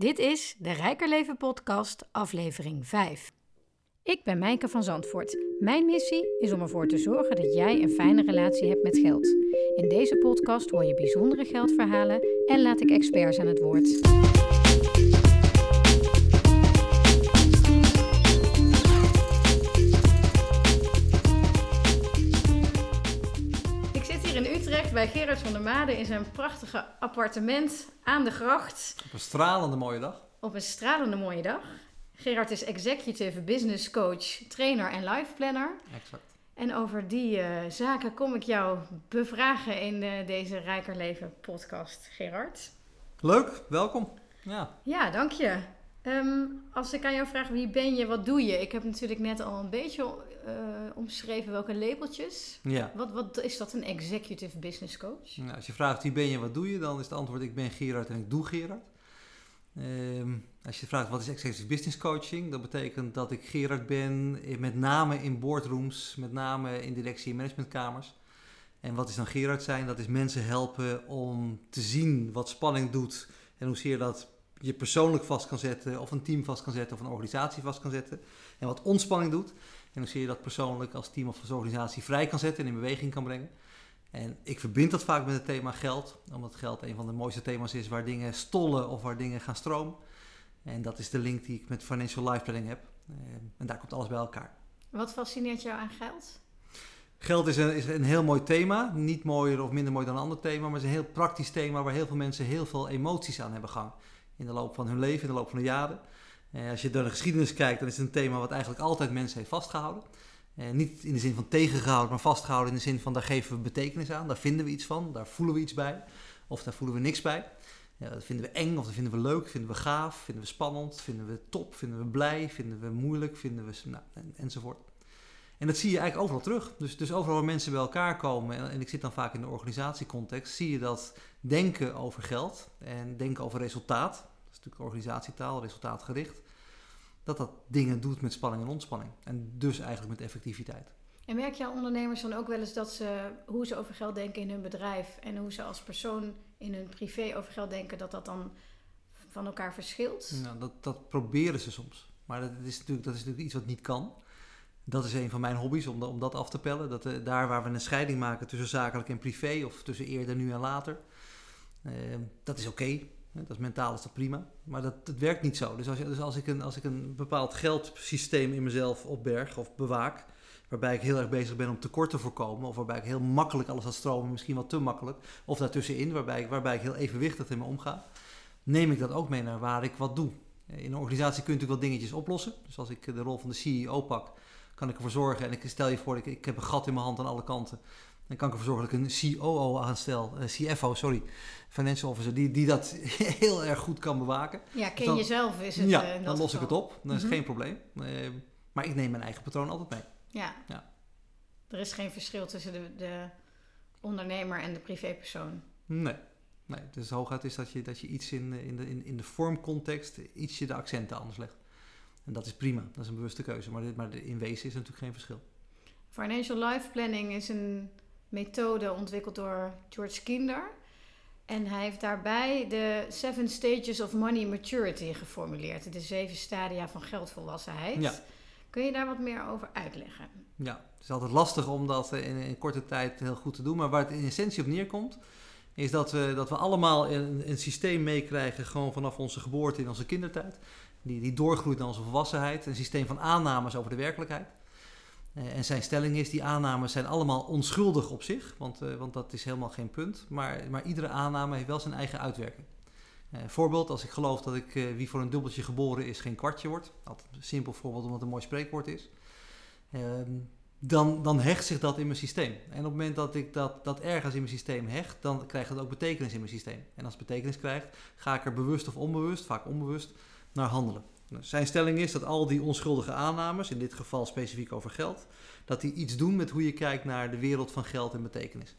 Dit is de Rijker Leven podcast, aflevering 5. Ik ben Mijke van Zandvoort. Mijn missie is om ervoor te zorgen dat jij een fijne relatie hebt met geld. In deze podcast hoor je bijzondere geldverhalen en laat ik experts aan het woord. Bij Gerard van der Made in zijn prachtige appartement aan de gracht Op een stralende mooie dag. op een stralende mooie dag. Gerard is executive business coach, trainer en life planner. Exact. En over die eh, zaken kom ik jou bevragen in eh, deze Rijker Leven podcast, Gerard. Leuk, welkom. Ja, Ja, dank je. Ehm, als ik aan jou vraag wie ben je, wat doe je? Ik heb natuurlijk net al een beetje omschreven welke labeltjes. ja. Wat, wat is dat, een executive business coach? Nou, als je vraagt wie ben je, wat doe je, dan is het antwoord ik ben Gerard en ik doe Gerard. Ehm, als je vraagt wat is executive business coaching, dat betekent dat ik Gerard ben, eh, met name in boardrooms, met name in directie- en managementkamers. En wat is dan Gerard zijn? Dat is mensen helpen om te zien wat spanning doet en hoezeer dat je persoonlijk vast kan zetten, of een team vast kan zetten, of een organisatie vast kan zetten. En wat ontspanning doet en hoezeer je dat persoonlijk als team of als organisatie vrij kan zetten en in beweging kan brengen. En ik verbind dat vaak met het thema geld, omdat geld een van de mooiste thema's is waar dingen stollen of waar dingen gaan stromen. En dat is de link die ik met Financial Life Planning heb. Eh, En daar komt alles bij elkaar. Wat fascineert jou aan geld? Geld is een, is een heel mooi thema. Niet mooier of minder mooi dan een ander thema, maar het is een heel praktisch thema waar heel veel mensen heel veel emoties aan hebben gang. In de loop van hun leven, in de loop van de jaren. Eh, als je door de geschiedenis kijkt, dan is het een thema wat eigenlijk altijd mensen heeft vastgehouden. Eh, niet in de zin van tegengehouden, maar vastgehouden in de zin van daar geven we betekenis aan, daar vinden we iets van, daar voelen we iets bij. Of daar voelen we niks bij. Ja, dat vinden we eng of dat vinden we leuk, vinden we gaaf, vinden we spannend, vinden we top, vinden we blij, vinden we moeilijk, vinden we nou, en, enzovoort. En dat zie je eigenlijk overal terug. Dus, dus overal waar mensen bij elkaar komen, en, ik zit dan vaak in de organisatiecontext, zie je dat denken over geld en denken over resultaat, is natuurlijk organisatietaal, resultaatgericht, dat dat dingen doet met spanning en ontspanning. En dus eigenlijk met effectiviteit. En merk jouw ondernemers dan ook wel eens dat ze, hoe ze over geld denken in hun bedrijf en hoe ze als persoon in hun privé over geld denken, dat dat dan van elkaar verschilt? Nou, dat, dat proberen ze soms. Maar dat is, natuurlijk, dat is natuurlijk iets wat niet kan. Dat is een van mijn hobby's, om, dat- om dat af te pellen. Dat, eh, daar waar we een scheiding maken tussen zakelijk en privé, of tussen eerder, nu en later. eh, dat is oké. Dat is mentaal is dat prima. Maar dat, dat werkt niet zo. Dus, als, dus als, ik een, als ik een bepaald geldsysteem in mezelf opberg of bewaak, waarbij ik heel erg bezig ben om tekort te voorkomen, of waarbij ik heel makkelijk alles laat stromen, misschien wel te makkelijk, of daartussenin, waarbij ik, waarbij ik heel evenwichtig in me omga, neem ik dat ook mee naar waar ik wat doe. In een organisatie kun je natuurlijk wel dingetjes oplossen. Dus als ik de rol van de CEO pak, kan ik ervoor zorgen, en ik stel je voor, ik, ik heb een gat in mijn hand aan alle kanten. Dan kan ik ervoor zorgen dat ik een COO aanstel, eh, CFO, sorry, financial officer, die, die dat heel erg goed kan bewaken. Ja, ken Dan- jezelf is het. ja, eh, dan los ik het op. Dat is Mhm. geen probleem. Eh, maar ik neem mijn eigen patroon altijd mee. Ja. Ja. Er is geen verschil tussen de, de ondernemer en de privépersoon. Nee. Nee, dus hooguit is dat je, dat je iets in, de- in, de, in, in de vormcontext ietsje de accenten anders legt. En dat is prima, dat is een bewuste keuze. Maar, dit, maar in wezen is natuurlijk geen verschil. Financial Life Planning is een methode ontwikkeld door George Kinder. En hij heeft daarbij de Seven Stages of Money Maturity geformuleerd. De zeven stadia van geldvolwassenheid. Ja. Kun je daar wat meer over uitleggen? Ja, het is altijd lastig om dat eh, in, in korte tijd heel goed te doen. Maar waar het in essentie op neerkomt, is dat we, dat we allemaal een, een systeem meekrijgen, gewoon vanaf onze geboorte in onze kindertijd. Die, die doorgroeit naar onze volwassenheid. Een systeem van aannames over de werkelijkheid. Eh, en zijn stelling is, die aannames zijn allemaal onschuldig op zich, want, eh, want dat is helemaal geen punt. Maar, maar iedere aanname heeft wel zijn eigen uitwerking. Eh, voorbeeld, als ik geloof dat ik, wie voor een dubbeltje geboren is, geen kwartje wordt. Altijd een simpel voorbeeld, omdat het een mooi spreekwoord is. Ehm, dan, dan hecht zich dat in mijn systeem. En op het moment dat ik dat, dat ergens in mijn systeem hecht, dan krijgt dat ook betekenis in mijn systeem. En als het betekenis krijgt, ga ik er bewust of onbewust, vaak onbewust, naar handelen. Zijn stelling is dat al die onschuldige aannames, in dit geval specifiek over geld, dat die iets doen met hoe je kijkt naar de wereld van geld en betekenis.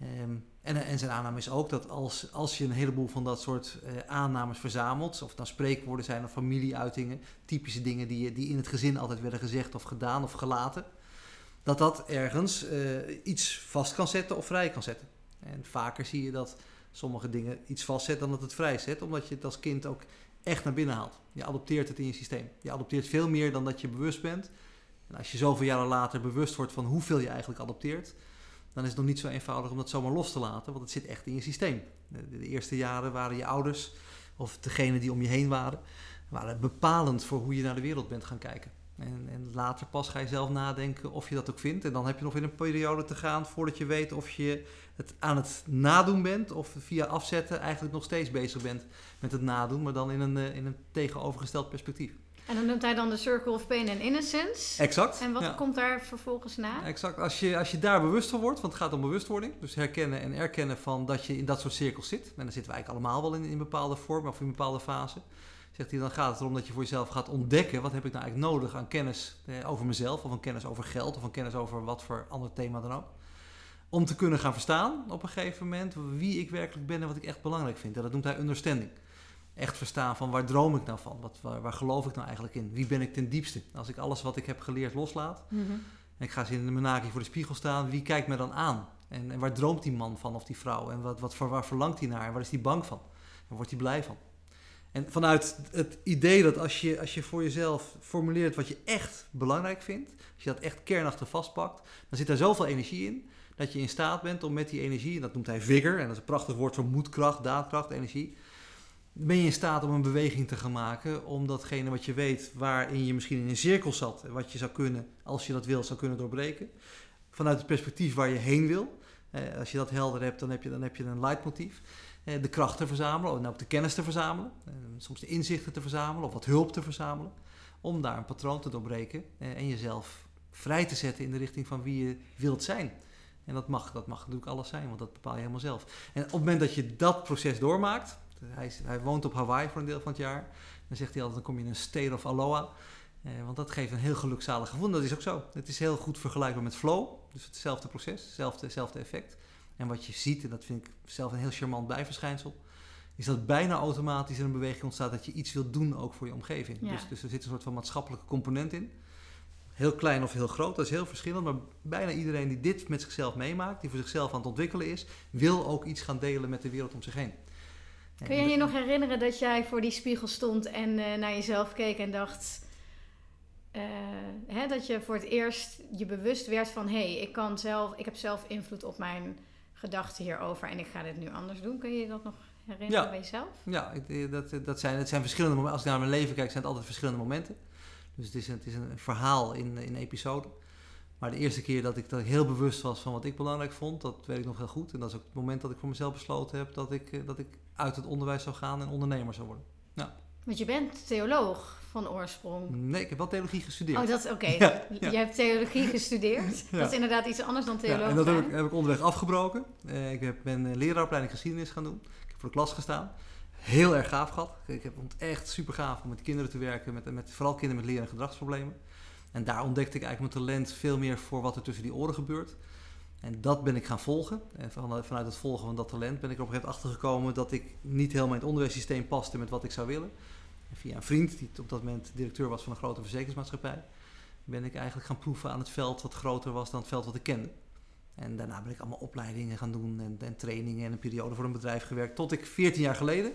Ehm, en, en zijn aanname is ook dat als, als je een heleboel van dat soort eh, aannames verzamelt, of nou spreekwoorden zijn of familieuitingen, typische dingen die, die in het gezin altijd werden gezegd of gedaan of gelaten, dat dat ergens eh, iets vast kan zetten of vrij kan zetten. En vaker zie je dat sommige dingen iets vastzet dan dat het vrijzet. Omdat je het als kind ook echt naar binnen haalt. Je adopteert het in je systeem. Je adopteert veel meer dan dat je bewust bent. En als je zoveel jaren later bewust wordt van hoeveel je eigenlijk adopteert, dan is het nog niet zo eenvoudig om dat zomaar los te laten, want het zit echt in je systeem. De, eerste jaren waren je ouders of degene die om je heen waren, waren bepalend voor hoe je naar de wereld bent gaan kijken. En, en, later pas ga je zelf nadenken of je dat ook vindt. En dan heb je nog weer een periode te gaan voordat je weet of je het aan het nadoen bent. Of via afzetten eigenlijk nog steeds bezig bent met het nadoen. Maar dan in een, eh, in een tegenovergesteld perspectief. En dan noemt hij dan de Circle of Pain and Innocence. Exact. En wat komt daar vervolgens na? Exact. Als je, als je daar bewust van wordt, want het gaat om bewustwording. Dus herkennen en erkennen van dat je in dat soort cirkels zit. En dan zitten we eigenlijk allemaal wel in, in bepaalde vorm of in een bepaalde fase. Zegt hij, dan gaat het erom dat je voor jezelf gaat ontdekken. Wat heb ik nou eigenlijk nodig aan kennis eh, over mezelf. Of aan kennis over geld. Of aan kennis over wat voor ander thema dan ook. Om te kunnen gaan verstaan op een gegeven moment wie ik werkelijk ben en wat ik echt belangrijk vind. En dat noemt hij understanding echt verstaan van waar droom ik nou van? Wat, waar, waar, geloof ik nou eigenlijk in? Wie ben ik ten diepste? Als ik alles wat ik heb geleerd loslaat mm en ik ga eens in de menaki voor de spiegel staan, wie kijkt me dan aan? En, en waar droomt die man van of die vrouw? En wat, wat, waar verlangt hij naar? En waar is hij bang van? En wordt hij blij van? En vanuit het idee dat als je, als je voor jezelf formuleert wat je echt belangrijk vindt, als je dat echt kernachtig vastpakt, dan zit daar zoveel energie in dat je in staat bent om met die energie, en dat noemt hij vigor, en dat is een prachtig woord voor moedkracht, daadkracht, energie, ben je in staat om een beweging te gaan maken om datgene wat je weet, waarin je misschien in een cirkel zat, wat je zou kunnen, als je dat wil, zou kunnen doorbreken. Vanuit het perspectief waar je heen wil. Eh, als je dat helder hebt, dan heb je, dan heb je een leidmotief. Eh, de kracht te verzamelen, of nou de kennis te verzamelen. Eh, soms de inzichten te verzamelen of wat hulp te verzamelen. Om daar een patroon te doorbreken eh, en jezelf vrij te zetten in de richting van wie je wilt zijn. En dat mag, dat mag natuurlijk alles zijn, want dat bepaal je helemaal zelf. En op het moment dat je dat proces doormaakt, hij, hij, woont op Hawaii voor een deel van het jaar. Dan zegt hij altijd, dan kom je in een state of aloha. Eh, want dat geeft een heel gelukzalig gevoel. Dat is ook zo. Het is heel goed vergelijkbaar met flow. Dus hetzelfde proces, hetzelfde, hetzelfde effect. En wat je ziet, en dat vind ik zelf een heel charmant bijverschijnsel... is dat bijna automatisch er een beweging ontstaat dat je iets wilt doen ook voor je omgeving. Dus, dus er zit een soort van maatschappelijke component in. Heel klein of heel groot, dat is heel verschillend. Maar bijna iedereen die dit met zichzelf meemaakt, die voor zichzelf aan het ontwikkelen is... wil ook iets gaan delen met de wereld om zich heen. Kun je je nog herinneren dat jij voor die spiegel stond en uh, naar jezelf keek en dacht... Uh, hè, dat je voor het eerst je bewust werd van... hé, hey, ik, kan zelf, ik heb zelf invloed op mijn gedachten hierover en ik ga dit nu anders doen. Kun je je dat nog herinneren ja. bij jezelf? Ja, dat, dat, zijn, het zijn verschillende momenten. Als ik naar mijn leven kijk, zijn het altijd verschillende momenten. Dus het is een, het is een verhaal in, in episoden. Maar de eerste keer dat ik, dat ik heel bewust was van wat ik belangrijk vond, dat weet ik nog heel goed. En dat is ook het moment dat ik voor mezelf besloten heb dat ik, eh, dat ik uit het onderwijs zou gaan en ondernemer zou worden. Ja. Want je bent theoloog van oorsprong. Nee, ik heb wel theologie gestudeerd. Oh, dat is oké. Je hebt theologie gestudeerd. Dat is inderdaad iets anders dan theoloog. en dat heb ik, heb ik, onderweg afgebroken. Uh, ik heb, ben een leraaropleiding geschiedenis gaan doen. Ik heb voor de klas gestaan. Heel erg gaaf gehad. Ik heb het echt super gaaf om met kinderen te werken. Met, met, vooral kinderen met leren- en gedragsproblemen. En daar ontdekte ik eigenlijk mijn talent veel meer voor wat er tussen die oren gebeurt. En dat ben ik gaan volgen. En vanuit het volgen van dat talent ben ik er op een gegeven moment achtergekomen dat ik niet helemaal in het onderwijssysteem paste met wat ik zou willen. En via een vriend, die op dat moment directeur was van een grote verzekeringsmaatschappij, ben ik eigenlijk gaan proeven aan het veld wat groter was dan het veld wat ik kende. En daarna ben ik allemaal opleidingen gaan doen en, en trainingen en een periode voor een bedrijf gewerkt. Tot ik 14 jaar geleden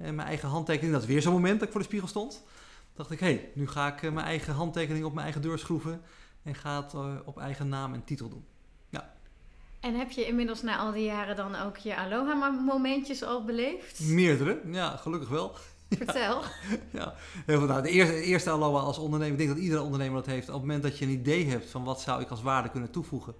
en eh, mijn eigen handtekening, dat is weer zo'n moment dat ik voor de spiegel stond dacht ik, hé, hey, nu ga ik eh, mijn eigen handtekening op mijn eigen deur schroeven en ga het eh, op eigen naam en titel doen. Ja. En heb je inmiddels na al die jaren dan ook je aloha-momentjes al beleefd? Meerdere, ja, gelukkig wel. Vertel. Ja, heel veel. Nou, de eerste, eerste aloha als ondernemer, ik denk dat iedere ondernemer dat heeft. Op het moment dat je een idee hebt van wat zou ik als waarde kunnen toevoegen,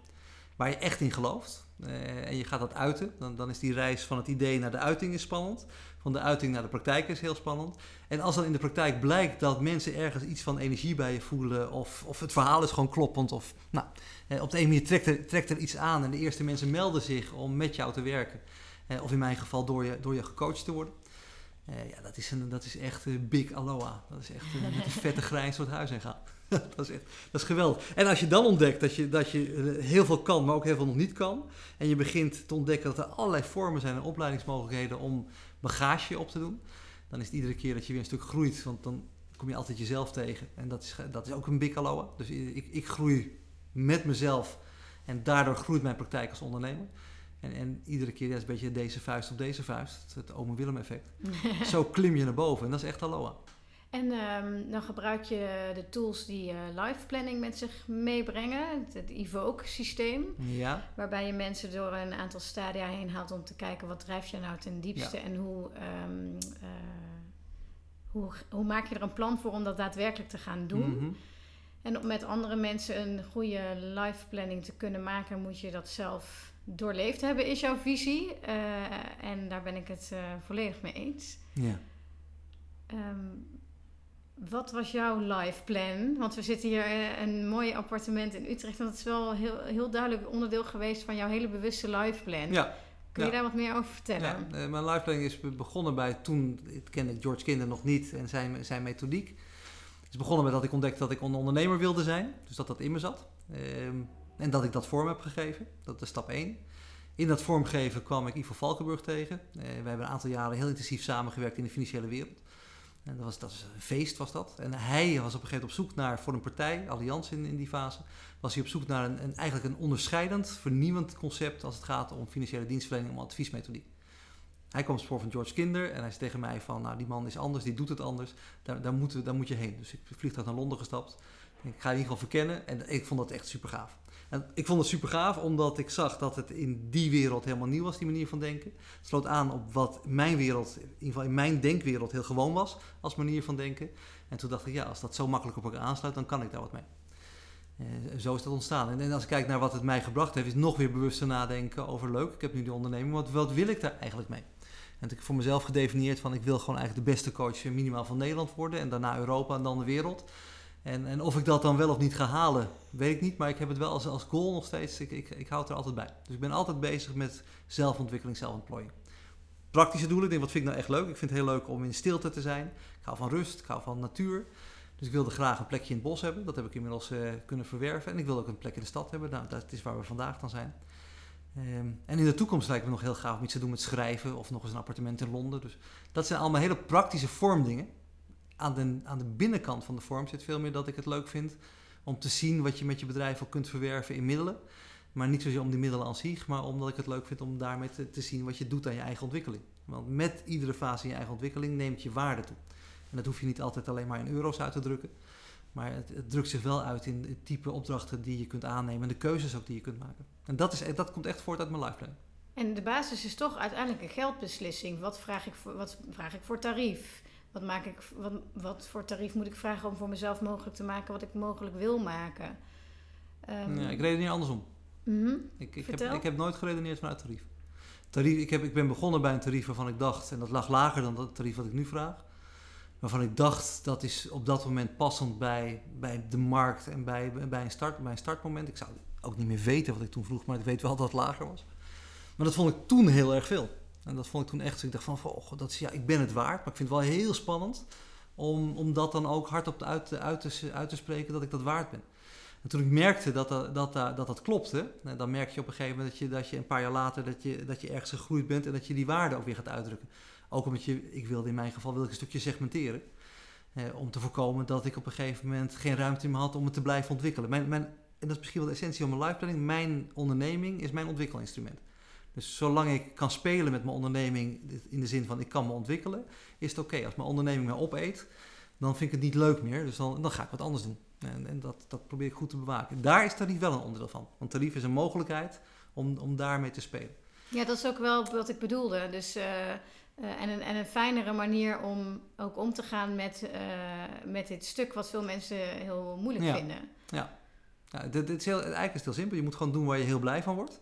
waar je echt in gelooft, uh, en je gaat dat uiten, dan, dan is die reis van het idee naar de uiting is spannend van de uiting naar de praktijk is heel spannend. En als dan in de praktijk blijkt dat mensen ergens iets van energie bij je voelen, of, of het verhaal is gewoon kloppend, of nou, eh, op de een manier trekt er, trekt er iets aan en de eerste mensen melden zich om met jou te werken. Eh, of in mijn geval door je, door je gecoacht te worden. Eh, ja, dat is, een, dat is echt een big aloha. Dat is echt met een vette grijns door het huis heen gaan. dat, is echt, dat is geweldig. En als je dan ontdekt dat je, dat je heel veel kan, maar ook heel veel nog niet kan. En je begint te ontdekken dat er allerlei vormen zijn en opleidingsmogelijkheden om bagage op te doen. Dan is het iedere keer dat je weer een stuk groeit, want dan kom je altijd jezelf tegen. En dat is, dat is ook een big aloha. Dus ik, ik groei met mezelf en daardoor groeit mijn praktijk als ondernemer. En, en iedere keer ja, is een beetje deze vuist op deze vuist. Het, het ome Willem effect. Zo klim je naar boven en dat is echt aloha. En ehm, dan gebruik je de tools die uh, life planning met zich meebrengen, het, het Evoke-systeem. Ja. Waarbij je mensen door een aantal stadia heen haalt om te kijken wat drijft je nou ten diepste Ja. en hoe, ehm, eh, hoe, hoe maak je er een plan voor om dat daadwerkelijk te gaan doen. Mhm. En om met andere mensen een goede life planning te kunnen maken, moet je dat zelf doorleefd hebben, is jouw visie. Eh, en daar ben ik het volledig mee eens. ja. Ehm, wat was jouw life plan? Want we zitten hier in een mooi appartement in Utrecht. En dat is wel heel, heel duidelijk onderdeel geweest van jouw hele bewuste life plan. ja. Kun je ja. daar wat meer over vertellen? Ja, eh, mijn life planning is be- begonnen bij toen, ik kende George Kinder nog niet en zijn, zijn methodiek. Het is begonnen met dat ik ontdekte dat ik een ondernemer wilde zijn, dus dat dat in me zat. Ehm, en dat ik dat vorm heb gegeven, dat is stap 1. In dat vormgeven kwam ik Ivo Valkenburg tegen. Eh, we hebben een aantal jaren heel intensief samengewerkt in de financiële wereld. Dat was, dat was een feest was dat. En hij was op een gegeven moment op zoek naar, voor een partij, Allianz in, in die fase, was hij op zoek naar een, een, eigenlijk een onderscheidend, vernieuwend concept als het gaat om financiële dienstverlening, om adviesmethodiek. Hij kwam spoor van George Kinder en hij zei tegen mij van, nou die man is anders, die doet het anders, daar, daar, moeten, daar moet je heen. Dus ik vliegtuig naar Londen gestapt. Ik ga in ieder geval verkennen en ik vond dat echt super gaaf. En ik vond het super gaaf omdat ik zag dat het in die wereld helemaal nieuw was, die manier van denken. Het sloot aan op wat mijn wereld, in ieder geval in mijn denkwereld, heel gewoon was als manier van denken. En toen dacht ik, ja, als dat zo makkelijk op elkaar aansluit, dan kan ik daar wat mee. Eh, zo is dat ontstaan. En, als ik kijk naar wat het mij gebracht heeft, is nog weer bewuster nadenken over leuk. Ik heb nu die onderneming, wat, wat wil ik daar eigenlijk mee? En ik heb voor mezelf gedefinieerd van ik wil gewoon eigenlijk de beste coach eh, minimaal van Nederland worden. En daarna Europa en dan de wereld. En, en of ik dat dan wel of niet ga halen, weet ik niet. Maar ik heb het wel als, als goal nog steeds. Ik, ik, ik houd er altijd bij. Dus ik ben altijd bezig met zelfontwikkeling, zelfontplooiing. Praktische doelen, ik denk wat vind ik nou echt leuk? Ik vind het heel leuk om in stilte te zijn. Ik hou van rust, ik hou van natuur. Dus ik wilde graag een plekje in het bos hebben. Dat heb ik inmiddels eh, kunnen verwerven. En ik wilde ook een plek in de stad hebben. Nou, dat is waar we vandaag dan zijn. Ehm, en in de toekomst lijkt me nog heel gaaf om iets te doen met schrijven. Of nog eens een appartement in Londen. Dus dat zijn allemaal hele praktische vormdingen. Aan de, aan de binnenkant van de vorm zit veel meer dat ik het leuk vind om te zien wat je met je bedrijf ook kunt verwerven in middelen. Maar niet zozeer om die middelen aan zich, maar omdat ik het leuk vind om daarmee te, te zien wat je doet aan je eigen ontwikkeling. Want met iedere fase in je eigen ontwikkeling neemt je waarde toe. En dat hoef je niet altijd alleen maar in euro's uit te drukken. Maar het, het drukt zich wel uit in het type opdrachten die je kunt aannemen en de keuzes ook die je kunt maken. En dat, is, dat komt echt voort uit mijn lifeplan. En de basis is toch uiteindelijk een geldbeslissing. Wat vraag ik voor, wat vraag ik voor tarief? Wat, maak ik, wat, wat voor tarief moet ik vragen om voor mezelf mogelijk te maken wat ik mogelijk wil maken? Ehm, Ja, ik redeneer andersom. mhm. Ik, ik, heb, ik heb nooit geredeneerd vanuit tarief. tarief ik, heb, ik ben begonnen bij een tarief waarvan ik dacht, en dat lag lager dan dat tarief wat ik nu vraag. Waarvan ik dacht dat is op dat moment passend bij, bij de markt en bij, bij, een start, bij een startmoment. Ik zou ook niet meer weten wat ik toen vroeg, maar ik weet wel dat het lager was. Maar dat vond ik toen heel erg veel. En dat vond ik toen echt, ik dacht van, oh, dat is, ja, ik ben het waard. Maar ik vind het wel heel spannend om, om dat dan ook hardop uit, te- uit, te, spreken dat ik dat waard ben. En toen ik merkte dat dat, dat, dat, dat, dat klopte, nou, dan merk je op een gegeven moment dat je, dat je een paar jaar later dat je, dat je ergens gegroeid bent en dat je die waarde ook weer gaat uitdrukken. Ook omdat je, ik wilde in mijn geval wilde ik een stukje segmenteren. Eh, om te voorkomen dat ik op een gegeven moment geen ruimte meer had om het te blijven ontwikkelen. Mijn, mijn, en dat is misschien wel de essentie van mijn life planning. Mijn onderneming is mijn ontwikkelinstrument. Dus zolang ik kan spelen met mijn onderneming in de zin van ik kan me ontwikkelen, is het oké. Als mijn onderneming mij opeet, dan vind ik het niet leuk meer. Dus dan, dan ga ik wat anders doen. En, en dat, dat probeer ik goed te bewaken. Daar is tarief wel een onderdeel van. Want tarief is een mogelijkheid om, om daarmee te spelen. Ja, dat is ook wel wat ik bedoelde. Dus, eh, eh, en, een, en een fijnere manier om ook om te gaan met, eh, met dit stuk wat veel mensen heel moeilijk Ja. vinden. Ja, dit, dit is heel, eigenlijk is het heel simpel. Je moet gewoon doen waar je heel blij van wordt.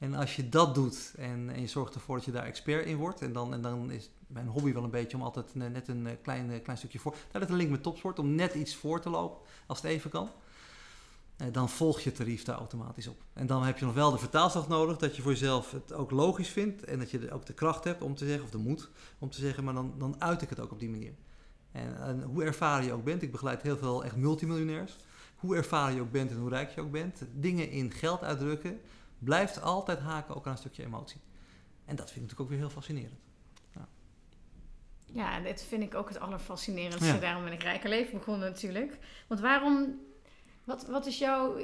En als je dat doet en, en je zorgt ervoor dat je daar expert in wordt. En dan, en dan is mijn hobby wel een beetje om altijd ne- net een eh, klein, eh, klein stukje voor. Daar is een link met topsport om net iets voor te lopen als het even kan. Eh, Dan volg je tarief daar automatisch op. En dan heb je nog wel de vertaalslag nodig, dat je voor jezelf het ook logisch vindt. En dat je ook de kracht hebt om te zeggen, of de moed om te zeggen, maar dan, dan uit ik het ook op die manier. En hoe ervaren je ook bent, ik begeleid heel veel echt multimiljonairs. Hoe ervaren je ook bent en hoe rijk je ook bent, dingen in geld uitdrukken, blijft altijd haken ook aan een stukje emotie. En dat vind ik natuurlijk ook weer heel fascinerend. Ja, dit vind ik ook het allerfascinerendste. Ja. Daarom ben ik Rijke Leven begonnen natuurlijk. Want waarom, wat, wat is jouw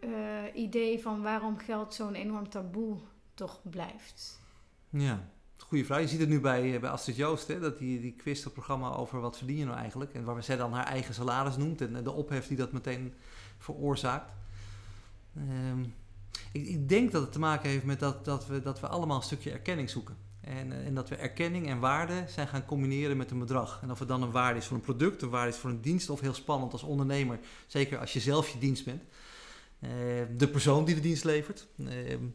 eh, idee van waarom geld zo'n enorm taboe toch blijft? Ja, goede vraag. Je ziet het nu bij, eh, bij Astrid Joost, hè, dat die, die quizt het programma over wat verdien je nou eigenlijk. En waar zij dan haar eigen salaris noemt en de ophef die dat meteen veroorzaakt. Ehm, ik, ik, denk dat het te maken heeft met dat, dat, we, dat we allemaal een stukje erkenning zoeken. En, eh, en, dat we erkenning en waarde zijn gaan combineren met een bedrag. En of het dan een waarde is voor een product, een waarde is voor een dienst, of heel spannend als ondernemer, zeker als je zelf je dienst bent. Uh, de persoon die de dienst levert, uh,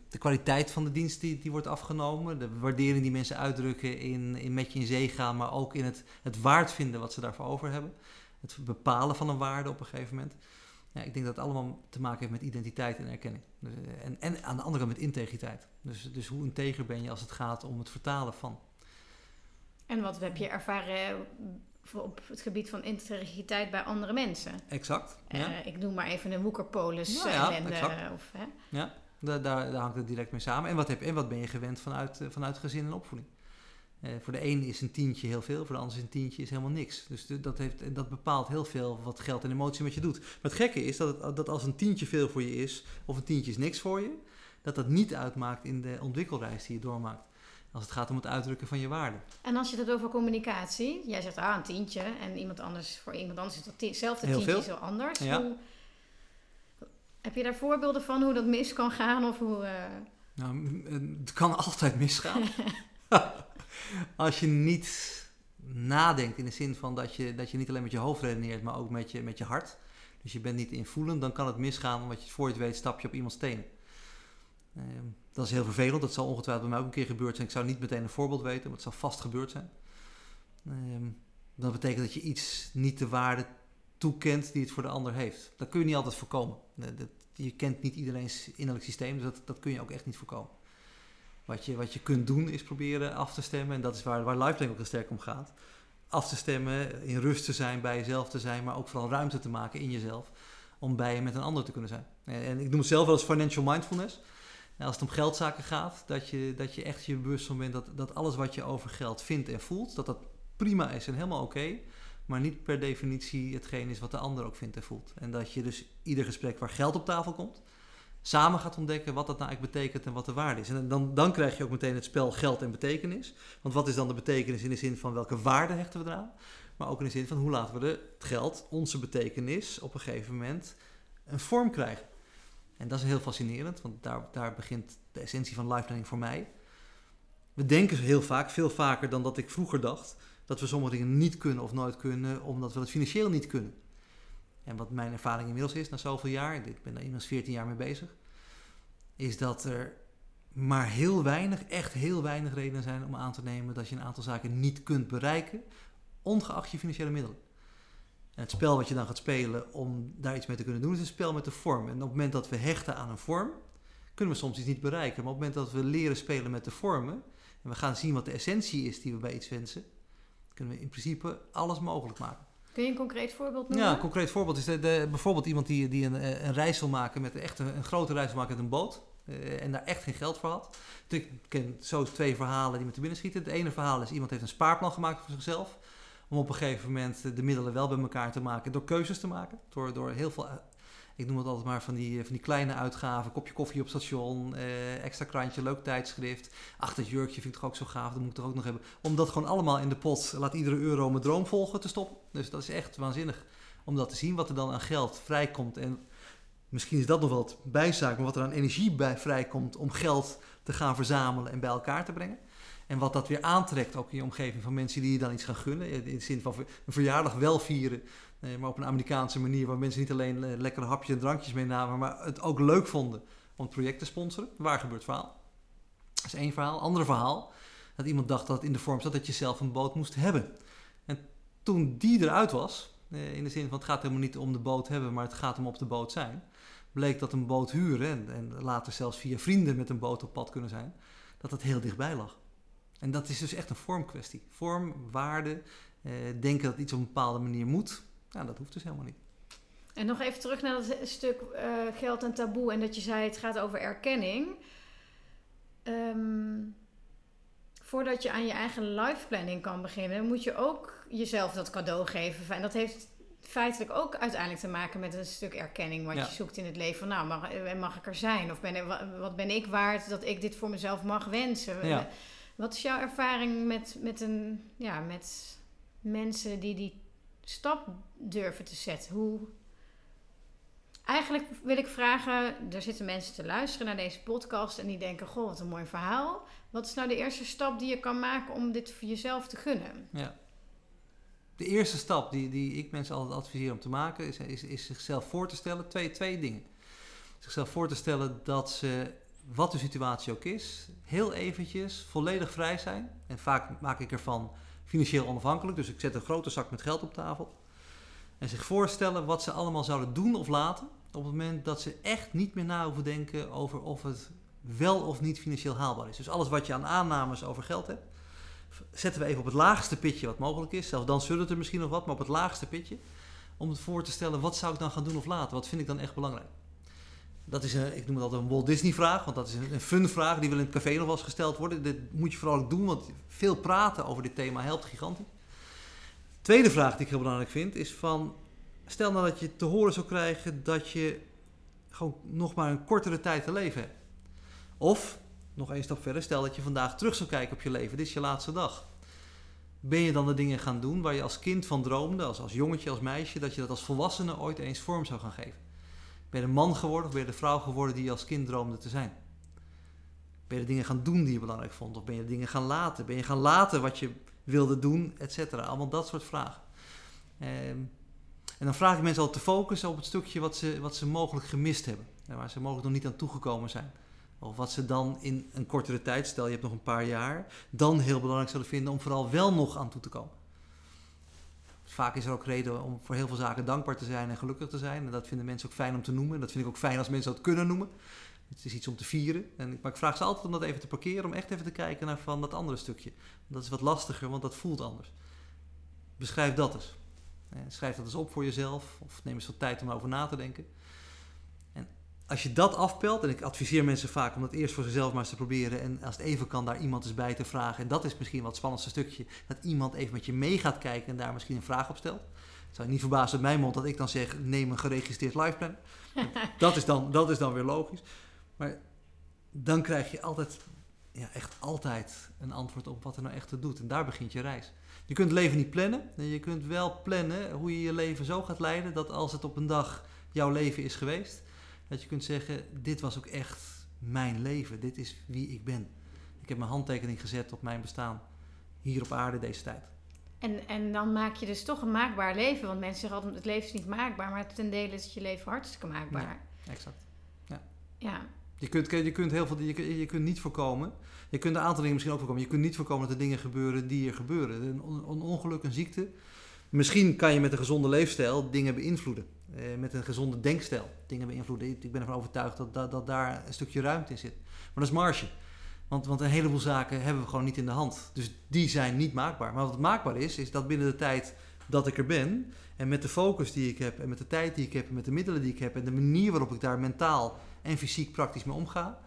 de kwaliteit van de dienst die, die wordt afgenomen, de waardering die mensen uitdrukken in, in met je in zee gaan, maar ook in het, het waard vinden wat ze daarvoor over hebben. Het bepalen van een waarde op een gegeven moment. Ja, ik denk dat het allemaal te maken heeft met identiteit en erkenning. Dus, eh, en, en aan de andere kant met integriteit. Dus, dus hoe integer ben je als het gaat om het vertalen van. En wat heb je ervaren op het gebied van integriteit bij andere mensen? Exact. Eh, ja. Uh, ik noem maar even een woekerpolis nou ja, ellende. Of, hè? Ja, daar, daar, daar, hangt het direct mee samen. En wat, heb, en wat ben je gewend vanuit, vanuit gezin en opvoeding? Uh, voor de een is een tientje heel veel, voor de ander is een tientje is helemaal niks. Dus de, dat, heeft, dat bepaalt heel veel wat geld en emotie met je doet. Maar het gekke is dat, het, dat als een tientje veel voor je is, of een tientje is niks voor je, dat dat niet uitmaakt in de ontwikkelreis die je doormaakt. Als het gaat om het uitdrukken van je waarde. En als je het over communicatie, jij zegt ah, een tientje en iemand anders, voor iemand anders is hetzelfde tientje veel. zo anders. Ja. Hoe, heb je daar voorbeelden van hoe dat mis kan gaan? Of hoe, uh... nou, het kan altijd misgaan. als je niet nadenkt in de zin van dat je, dat je niet alleen met je hoofd redeneert, maar ook met je, met je hart. Dus je bent niet invoelend, dan kan het misgaan, omdat je voor je het weet stap je op iemands tenen. Ehm, dat is heel vervelend, dat zal ongetwijfeld bij mij ook een keer gebeurd zijn. Ik zou niet meteen een voorbeeld weten, maar het zal vast gebeurd zijn. Ehm, dat betekent dat je iets niet de waarde toekent die het voor de ander heeft. Dat kun je niet altijd voorkomen. je kent niet iedereen's innerlijk systeem, dus dat, dat kun je ook echt niet voorkomen. Wat je, wat je kunt doen is proberen af te stemmen. En dat is waar, waar LifePlanning ook heel sterk om gaat. Af te stemmen, in rust te zijn, bij jezelf te zijn, maar ook vooral ruimte te maken in jezelf. Om bij je met een ander te kunnen zijn. En, en ik noem het zelf wel als financial mindfulness. En als het om geldzaken gaat, dat je, dat je echt je bewust van bent dat, dat alles wat je over geld vindt en voelt, dat dat prima is en helemaal oké. maar niet per definitie hetgeen is wat de ander ook vindt en voelt. En dat je dus ieder gesprek waar geld op tafel komt, samen gaat ontdekken wat dat nou eigenlijk betekent en wat de waarde is. En dan, dan krijg je ook meteen het spel geld en betekenis. Want wat is dan de betekenis in de zin van welke waarde hechten we eraan? Maar ook in de zin van hoe laten we het geld, onze betekenis, op een gegeven moment een vorm krijgen. En dat is heel fascinerend, want daar, daar begint de essentie van life voor mij. We denken heel vaak, veel vaker dan dat ik vroeger dacht, dat we sommige dingen niet kunnen of nooit kunnen, omdat we het financieel niet kunnen. En wat mijn ervaring inmiddels is na zoveel jaar, ik ben daar inmiddels 14 jaar mee bezig, is dat er maar heel weinig, echt heel weinig redenen zijn om aan te nemen dat je een aantal zaken niet kunt bereiken, ongeacht je financiële middelen. En het spel wat je dan gaat spelen om daar iets mee te kunnen doen, is een spel met de vorm. En op het moment dat we hechten aan een vorm, kunnen we soms iets niet bereiken. Maar op het moment dat we leren spelen met de vormen, en we gaan zien wat de essentie is die we bij iets wensen, kunnen we in principe alles mogelijk maken. Kun je een concreet voorbeeld noemen? Ja, een concreet voorbeeld is de, de, bijvoorbeeld iemand die, die een, eh, een reis wil maken met echt een, een grote reis wil maken met een boot. Uh, en daar echt geen geld voor had. Ik ken zo twee verhalen die me te binnen schieten. Het ene verhaal is iemand heeft een spaarplan gemaakt voor zichzelf. Om op een gegeven moment de middelen wel bij elkaar te maken door keuzes te maken. Door, door heel veel, eh, ik noem het altijd maar van die, van die kleine uitgaven. Kopje koffie op station, eh, extra krantje, leuk tijdschrift. Ach, dat jurkje vind ik toch ook zo gaaf, dat moet ik toch ook nog hebben. Om dat gewoon allemaal in de pot, laat iedere euro mijn droom volgen, te stoppen. Dus dat is echt waanzinnig om dat te zien, wat er dan aan geld vrijkomt. En misschien is dat nog wel het bijzaak, maar wat er aan energie bij vrijkomt om geld te gaan verzamelen en bij elkaar te brengen. En wat dat weer aantrekt ook in je omgeving van mensen die je dan iets gaan gunnen. In de zin van een verjaardag wel vieren, eh, maar op een Amerikaanse manier. Waar mensen niet alleen eh, lekkere hapjes en drankjes meenamen, maar het ook leuk vonden om het project te sponsoren. Waar gebeurt verhaal? Dat is één verhaal. Ander verhaal, dat iemand dacht dat het in de vorm zat dat je zelf een boot moest hebben. En toen die eruit was, eh, in de zin van het gaat helemaal niet om de boot hebben, maar het gaat om op de boot zijn. Bleek dat een boot huren en, en later zelfs via vrienden met een boot op pad kunnen zijn, dat dat heel dichtbij lag. En dat is dus echt een vormkwestie. Vorm, waarde, eh, denken dat iets op een bepaalde manier moet. Nou, dat hoeft dus helemaal niet. En nog even terug naar dat stuk uh, geld en taboe. En dat je zei het gaat over erkenning. Ehm, voordat je aan je eigen life planning kan beginnen, moet je ook jezelf dat cadeau geven. En dat heeft feitelijk ook uiteindelijk te maken met een stuk erkenning wat Ja. je zoekt in het leven. Van, nou, mag, eh, mag ik er zijn? Of ben, wa- wat ben ik waard dat ik dit voor mezelf mag wensen? Ja. Wat is jouw ervaring met, met, een, ja, met mensen die die stap durven te zetten? Hoe... Eigenlijk wil ik vragen, er zitten mensen te luisteren naar deze podcast en die denken, goh, wat een mooi verhaal. Wat is nou de eerste stap die je kan maken om dit voor jezelf te gunnen? Ja. De eerste stap die, die ik mensen altijd adviseer om te maken, is, is, zichzelf voor te stellen. Twee, twee dingen. Zichzelf voor te stellen dat ze, wat de situatie ook is, heel eventjes volledig vrij zijn. En vaak maak ik ervan financieel onafhankelijk. Dus ik zet een grote zak met geld op tafel. En zich voorstellen wat ze allemaal zouden doen of laten. Op het moment dat ze echt niet meer na hoeven denken over of het wel of niet financieel haalbaar is. Dus alles wat je aan aannames over geld hebt zetten we even op het laagste pitje wat mogelijk is. Zelfs dan zullen het er misschien nog wat, maar op het laagste pitje. Om het voor te stellen, wat zou ik dan gaan doen of laten? Wat vind ik dan echt belangrijk? Dat is een, ik noem het altijd een Walt Disney vraag, want dat is een, een fun vraag die wel in het café nog wel eens gesteld worden. Dit moet je vooral doen, want veel praten over dit thema helpt gigantisch. Tweede vraag die ik heel belangrijk vind, is van, stel nou dat je te horen zou krijgen dat je gewoon nog maar een kortere tijd te leven hebt. Of, nog één stap verder, stel dat je vandaag terug zou kijken op je leven. Dit is je laatste dag. Ben je dan de dingen gaan doen waar je als kind van droomde, als, als jongetje, als meisje, dat je dat als volwassene ooit eens vorm zou gaan geven? Ben je de man geworden of ben je de vrouw geworden die je als kind droomde te zijn? Ben je de dingen gaan doen die je belangrijk vond? Of ben je de dingen gaan laten? Ben je gaan laten wat je wilde doen, et cetera? Allemaal dat soort vragen. Ehm, en dan vraag ik mensen al te focussen op het stukje wat ze, wat ze mogelijk gemist hebben. En waar ze mogelijk nog niet aan toegekomen zijn. Of wat ze dan in een kortere tijd, stel je hebt nog een paar jaar, dan heel belangrijk zullen vinden om vooral wel nog aan toe te komen. Vaak is er ook reden om voor heel veel zaken dankbaar te zijn en gelukkig te zijn. En dat vinden mensen ook fijn om te noemen. En dat vind ik ook fijn als mensen dat kunnen noemen. Het is iets om te vieren. En, maar ik vraag ze altijd om dat even te parkeren, om echt even te kijken naar van dat andere stukje. Dat is wat lastiger, want dat voelt anders. Beschrijf dat eens. Eh, Schrijf dat eens op voor jezelf. Of neem eens wat tijd om erover na te denken. Als je dat afpelt, en ik adviseer mensen vaak om dat eerst voor zichzelf maar eens te proberen. En als het even kan, daar iemand eens bij te vragen. En dat is misschien wat het spannendste stukje. Dat iemand even met je mee gaat kijken en daar misschien een vraag op stelt. Het zou je niet verbazen uit mijn mond dat ik dan zeg: neem een geregistreerd lifeplan. dat, is dan, dat is dan weer logisch. Maar dan krijg je altijd, ja, echt altijd een antwoord op wat er nou echt toe doet. En daar begint je reis. Je kunt het leven niet plannen. En je kunt wel plannen hoe je je leven zo gaat leiden dat als het op een dag jouw leven is geweest, dat je kunt zeggen: Dit was ook echt mijn leven. Dit is wie ik ben. Ik heb mijn handtekening gezet op mijn bestaan hier op aarde deze tijd. En, en dan maak je dus toch een maakbaar leven. Want mensen zeggen altijd, het leven is niet maakbaar. Maar ten dele is je leven hartstikke maakbaar. Exact. Ja. Je kunt, je kunt heel veel, je, kunt- je kunt niet voorkomen. Je kunt een aantal dingen misschien ook voorkomen. Je kunt niet voorkomen dat er dingen gebeuren die er gebeuren. Een ongeluk, een ziekte. Misschien kan je met een gezonde leefstijl dingen beïnvloeden. Eh, met een gezonde denkstijl dingen beïnvloeden. Ik ben ervan overtuigd dat, dat, dat daar een stukje ruimte in zit. Maar dat is marge. Want, want een heleboel zaken hebben we gewoon niet in de hand. Dus die zijn niet maakbaar. Maar wat maakbaar is, is dat binnen de tijd dat ik er ben... en met de focus die ik heb, en met de tijd die ik heb... en met de middelen die ik heb... en de manier waarop ik daar mentaal en fysiek praktisch mee omga...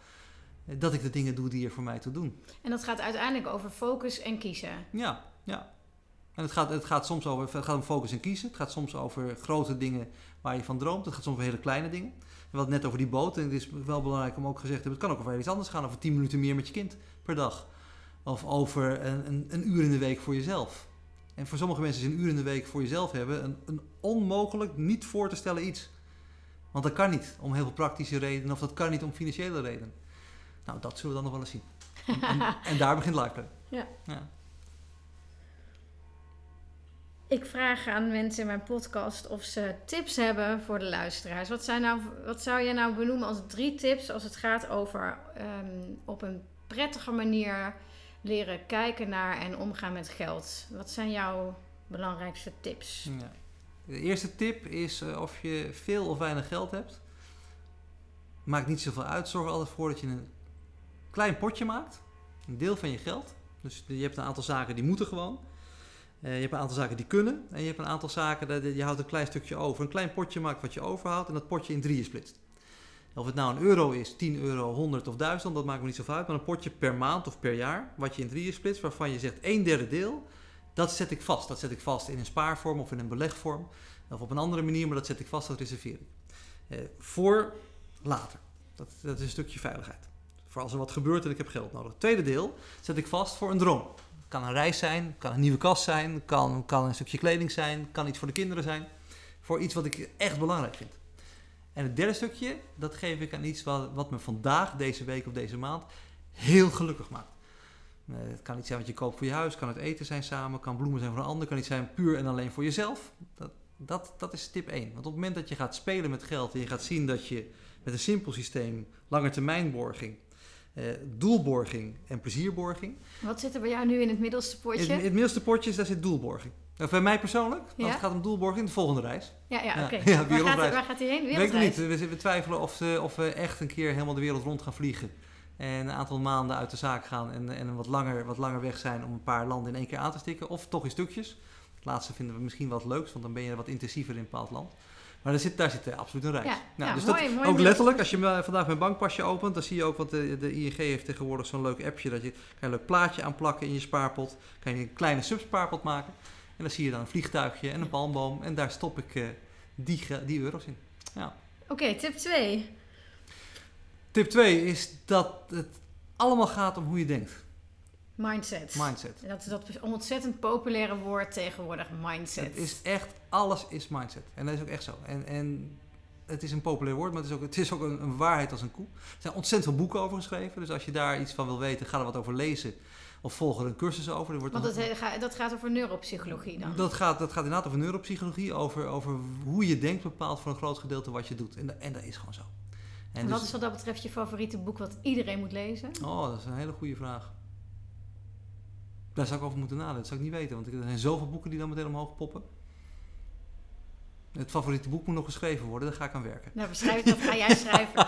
eh, dat ik de dingen doe die er voor mij toe doen. En dat gaat uiteindelijk over focus en kiezen. Ja, ja. En het gaat, het gaat soms over, het gaat om focus en kiezen. Het gaat soms over grote dingen waar je van droomt. Het gaat soms over hele kleine dingen. We hadden het net over die boot. En het is wel belangrijk om ook gezegd te hebben... het kan ook over iets anders gaan. Over 10 minuten meer met je kind per dag. Of over een, een, een uur in de week voor jezelf. En voor sommige mensen is een uur in de week voor jezelf hebben... een, een onmogelijk niet voor te stellen iets. Want dat kan niet om heel veel praktische redenen... of dat kan niet om financiële redenen. Nou, dat zullen we dan nog wel eens zien. En, en, en daar begint Lifeplan. Ja. ja. Ik vraag aan mensen in mijn podcast of ze tips hebben voor de luisteraars. Wat, zijn nou, wat zou jij nou benoemen als drie tips als het gaat over ehm, op een prettige manier leren kijken naar en omgaan met geld? Wat zijn jouw belangrijkste tips? Ja. De eerste tip is eh, of je veel of weinig geld hebt. Maakt niet zoveel uit. Zorg er altijd voor dat je een klein potje maakt. Een deel van je geld. Dus je hebt een aantal zaken die moeten gewoon. Eh, je hebt een aantal zaken die kunnen. En je hebt een aantal zaken, dat je houdt een klein stukje over. Een klein potje maakt wat je overhoudt en dat potje in drieën splitst. Of het nou een euro is, 10 euro, 100 of 1000, dat maakt me niet zoveel uit. Maar een potje per maand of per jaar, wat je in drieën splitst, waarvan je zegt een derde deel dat zet ik vast. Dat zet ik vast in een spaarvorm of in een belegvorm. Of op een andere manier, maar dat zet ik vast als reservering. Eh, voor later. Dat, dat is een stukje veiligheid. Voor als er wat gebeurt en ik heb geld nodig. Tweede deel zet ik vast voor een droom. Kan een reis zijn, kan een nieuwe kast zijn, kan, kan een stukje kleding zijn, kan iets voor de kinderen zijn. Voor iets wat ik echt belangrijk vind. En het derde stukje, dat geef ik aan iets wat, me vandaag, deze week of deze maand, heel gelukkig maakt. Eh, het kan iets zijn wat je koopt voor je huis, kan het eten zijn samen, kan bloemen zijn voor een ander, kan iets zijn puur en alleen voor jezelf. Dat, dat, dat is tip 1. Want op het moment dat je gaat spelen met geld en je gaat zien dat je met een simpel systeem, langetermijnborging, doelborging en plezierborging. Wat zit er bij jou nu in het middelste potje? In, het middelste potje daar zit doelborging. Of bij mij persoonlijk, als Ja? het gaat om doelborging, de volgende reis. Ja, ja, oké. ja, waar, gaat, wereldreis. waar gaat hij heen? Weet ik Wereldreis? niet. We, twijfelen of, of we echt een keer helemaal de wereld rond gaan vliegen. En een aantal maanden uit de zaak gaan en, en wat, langer, wat langer weg zijn om een paar landen in één keer aan te stikken. Of toch in stukjes. Het laatste vinden we misschien wat leuks, want dan ben je wat intensiever in een bepaald land. Maar daar zit, daar zit eh, absoluut een reis. Ja, Nou, ja, dus mooi, dat, mooi ook letterlijk, als je me- vandaag mijn bankpasje opent, dan zie je ook, want de, de ING heeft tegenwoordig zo'n leuk appje, dat je kan je een leuk plaatje aanplakken in je spaarpot. Kan je een kleine subspaarpot maken. En dan zie je dan een vliegtuigje en een palmboom. En daar stop ik eh, die, die euro's in. Ja. Oké, tip 2. Tip 2 is dat het allemaal gaat om hoe je denkt. Mindset. Mindset. Dat is dat ontzettend populaire woord tegenwoordig, mindset. Het is echt, alles is mindset. En dat is ook echt zo. En, en het is een populair woord, maar het is ook, het is ook een, een waarheid als een koe. Er zijn ontzettend veel boeken over geschreven. Dus als je daar iets van wil weten, ga er wat over lezen. Of volg er een cursus over. Er wordt Want dat, ga- dat gaat over neuropsychologie dan. Dat gaat, dat gaat inderdaad over neuropsychologie, over, over hoe je denkt bepaalt voor een groot gedeelte wat je doet. En, en dat is gewoon zo. En en dus- wat is wat dat betreft je favoriete boek wat iedereen moet lezen? Oh, dat is een hele goede vraag. Daar zou ik over moeten nadenken. Dat zou ik niet weten, want er zijn zoveel boeken die dan meteen omhoog poppen. Het favoriete boek moet nog geschreven worden, daar ga ik aan werken. Nou, beschrijf, dat ga jij schrijven.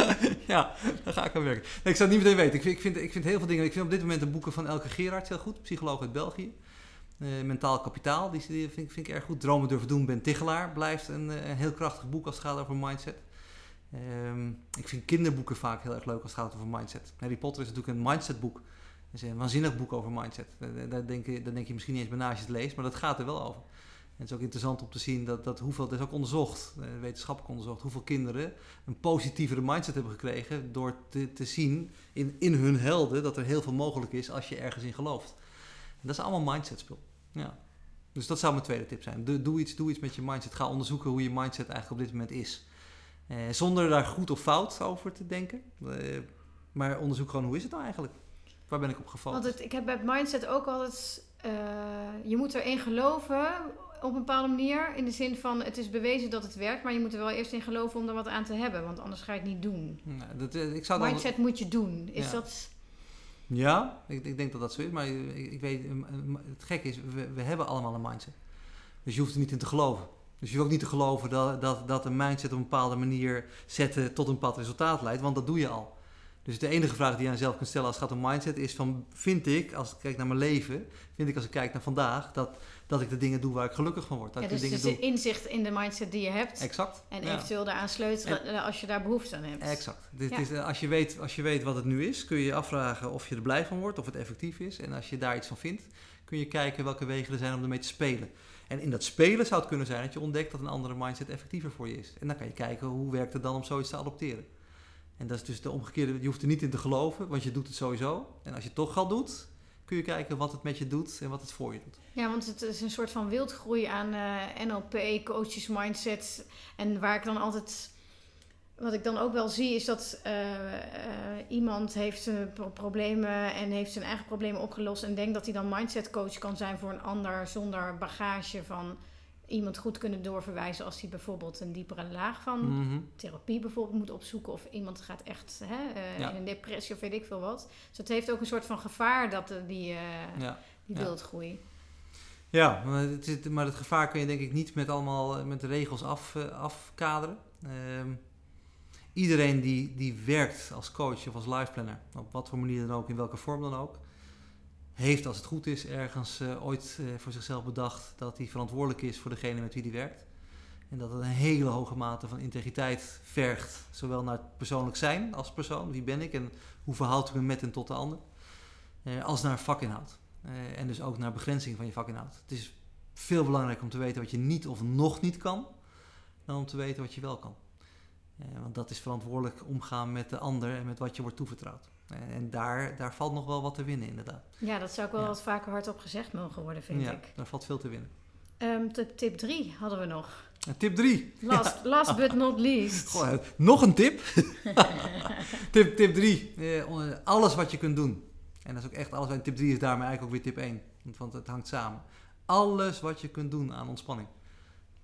ja, daar ga ik aan werken. Nee, ik zou het niet meteen weten. Ik vind, ik, vind, ik vind heel veel dingen. Ik vind op dit moment de boeken van Elke Gerards heel goed, psycholoog uit België. Eh, Mentaal Kapitaal, die, vind, ik- vind ik erg goed. Dromen durven doen, Ben Tichelaar blijft een, eh, een heel krachtig boek als het gaat over mindset. Ehm, ik vind kinderboeken vaak heel erg leuk als het gaat over mindset. Harry Potter is natuurlijk een mindsetboek. Is een waanzinnig boek over mindset. Daar, denk je, daar denk je misschien niet eens bij na als je het leest, maar dat gaat er wel over. En het is ook interessant om te zien dat, dat hoeveel, dat is ook onderzocht, eh, wetenschappelijk onderzocht, hoeveel kinderen een positievere mindset hebben gekregen door te, te zien in, in hun helden dat er heel veel mogelijk is als je ergens in gelooft. Dat is allemaal mindset spul. Ja. Dus dat zou mijn tweede tip zijn. Doe, doe, iets, doe iets met je mindset. Ga onderzoeken hoe je mindset eigenlijk op dit moment is. Eh, zonder daar goed of fout over te denken. Eh, maar onderzoek gewoon hoe is het nou eigenlijk? Waar ben ik op gefocust? Want het, ik heb bij mindset ook altijd... eh, je moet erin geloven op een bepaalde manier. In de zin van, het is bewezen dat het werkt... maar je moet er wel eerst in geloven om er wat aan te hebben. Want anders ga je het niet doen. Dat, eh, ik zou Mindset moet je doen. Is Ja. dat... Ja, ik, ik denk dat dat zo is. Maar ik, ik weet, eh, het gekke is, we, we hebben allemaal een mindset. Dus je hoeft er niet in te geloven. Dus je hoeft ook niet te geloven dat, dat, dat een mindset op een bepaalde manier zetten tot een bepaald resultaat leidt, want dat doe je al. Dus de enige vraag die je aan jezelf kunt stellen als het gaat om mindset is van, vind ik, als ik kijk naar mijn leven, vind ik als ik kijk naar vandaag, dat, dat ik de dingen doe waar ik gelukkig van word. Dat Ja, ik de dus, dingen dus doe. inzicht in de mindset die je hebt... Exact. en ja. eventueel daaraan sleutelen eh, als je daar behoefte aan hebt. Exact. Dit Ja. is, eh, als, je weet, als je weet wat het nu is, kun je je afvragen of je er blij van wordt, of het effectief is. En als je daar iets van vindt, kun je kijken welke wegen er zijn om ermee te spelen. En in dat spelen zou het kunnen zijn dat je ontdekt dat een andere mindset effectiever voor je is. En dan kan je kijken hoe werkt het dan om zoiets te adopteren. En dat is dus de omgekeerde, je hoeft er niet in te geloven, want je doet het sowieso. En als je het toch al doet, kun je kijken wat het met je doet en wat het voor je doet. Ja, want het is een soort van wildgroei aan eh, NLP, coaches, mindset. En waar ik dan altijd... Wat ik dan ook wel zie is dat eh, eh, iemand heeft pro- problemen en heeft zijn eigen problemen opgelost en denkt dat hij dan mindset coach kan zijn voor een ander zonder bagage van iemand goed kunnen doorverwijzen als hij bijvoorbeeld een diepere laag van Mhm. therapie bijvoorbeeld moet opzoeken of iemand gaat echt hè, eh, Ja. in een depressie of weet ik veel wat. Dus het heeft ook een soort van gevaar dat eh, die, eh Ja. die wildgroei. Ja, maar het, is, maar het gevaar kun je denk ik niet met allemaal met de regels af, afkaderen. Ehm, iedereen die, die werkt als coach of als life planner, op wat voor manier dan ook, in welke vorm dan ook, heeft als het goed is ergens eh, ooit eh, voor zichzelf bedacht dat hij verantwoordelijk is voor degene met wie hij werkt. En dat het een hele hoge mate van integriteit vergt, zowel naar het persoonlijk zijn als persoon, wie ben ik en hoe verhoud ik me met en tot de ander, eh, als naar vakinhoud. En dus ook naar begrenzing van je vakinhoud. Het is veel belangrijker om te weten wat je niet of nog niet kan, dan om te weten wat je wel kan. Want dat is verantwoordelijk omgaan met de ander en met wat je wordt toevertrouwd. Eh, en daar, daar valt nog wel wat te winnen, inderdaad. Ja, dat zou ook wel Ja. wat vaker hardop gezegd mogen worden, vind ja, ik. daar valt veel te winnen. Ehm, tip- tip 3 hadden we nog. Tip 3. Last, last but not least. Goh, eh, nog een tip. tip. Tip 3. alles wat je kunt doen. En dat is ook echt alles. En tip 3 is daarmee eigenlijk ook weer tip 1. Want- Want het hangt samen. Alles wat je kunt doen aan ontspanning.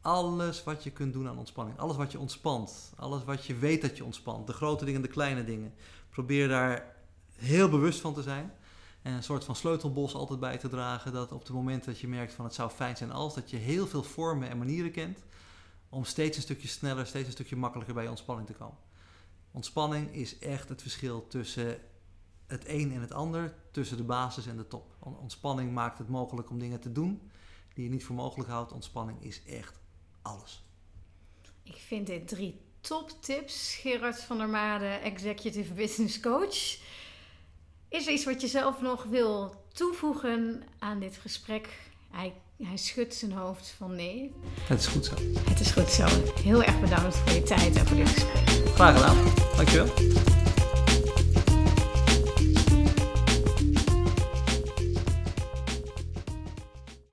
Alles wat je kunt doen aan ontspanning. Alles wat je ontspant. Alles wat je weet dat je ontspant. De grote dingen, de kleine dingen. Probeer daar heel bewust van te zijn. En een soort van sleutelbos altijd bij te dragen. Dat op het moment dat je merkt van het zou fijn zijn als. Dat je heel veel vormen en manieren kent. Om steeds een stukje sneller, steeds een stukje makkelijker bij je ontspanning te komen. Ontspanning is echt het verschil tussen het een en het ander. Tussen de basis en de top. On- Ontspanning maakt het mogelijk om dingen te doen die je niet voor mogelijk houdt. Ontspanning is echt alles. Ik vind dit drie toptips. Gerard van der Made, Executive Business Coach. Is er iets wat je zelf nog wil toevoegen aan dit gesprek? Hij, hij schudt zijn hoofd van nee. Het is goed zo. Het is goed zo. Heel erg bedankt voor je tijd en voor dit gesprek. Graag gedaan. Dankjewel.